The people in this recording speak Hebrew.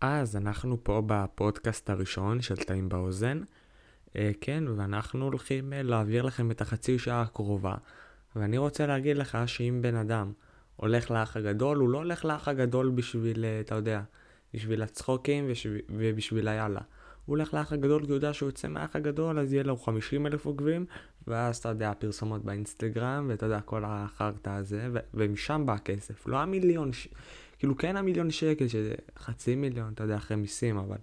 אז אנחנו פה בפודקאסט הראשון של טעים באוזן. אה, כן, ואנחנו הולכים אה, להעביר לכם את החצי שעה הקרובה. ואני רוצה להגיד לך שאם בן אדם הולך לאח הגדול, הוא לא הולך לאח הגדול בשביל, אה, אתה יודע, בשביל הצחוקים ושב... ובשביל היאללה. הוא הולך לאח הגדול כי הוא יודע שהוא יוצא מהאח הגדול, אז יהיה לו 50 אלף עוקבים, ואז אתה יודע, פרסומות באינסטגרם, ואתה יודע, כל החרטא הזה, ו... ומשם בא הכסף. לא המיליון, ש... כאילו כן המיליון שקל, שזה חצי מיליון, אתה יודע, אחרי מיסים, אבל...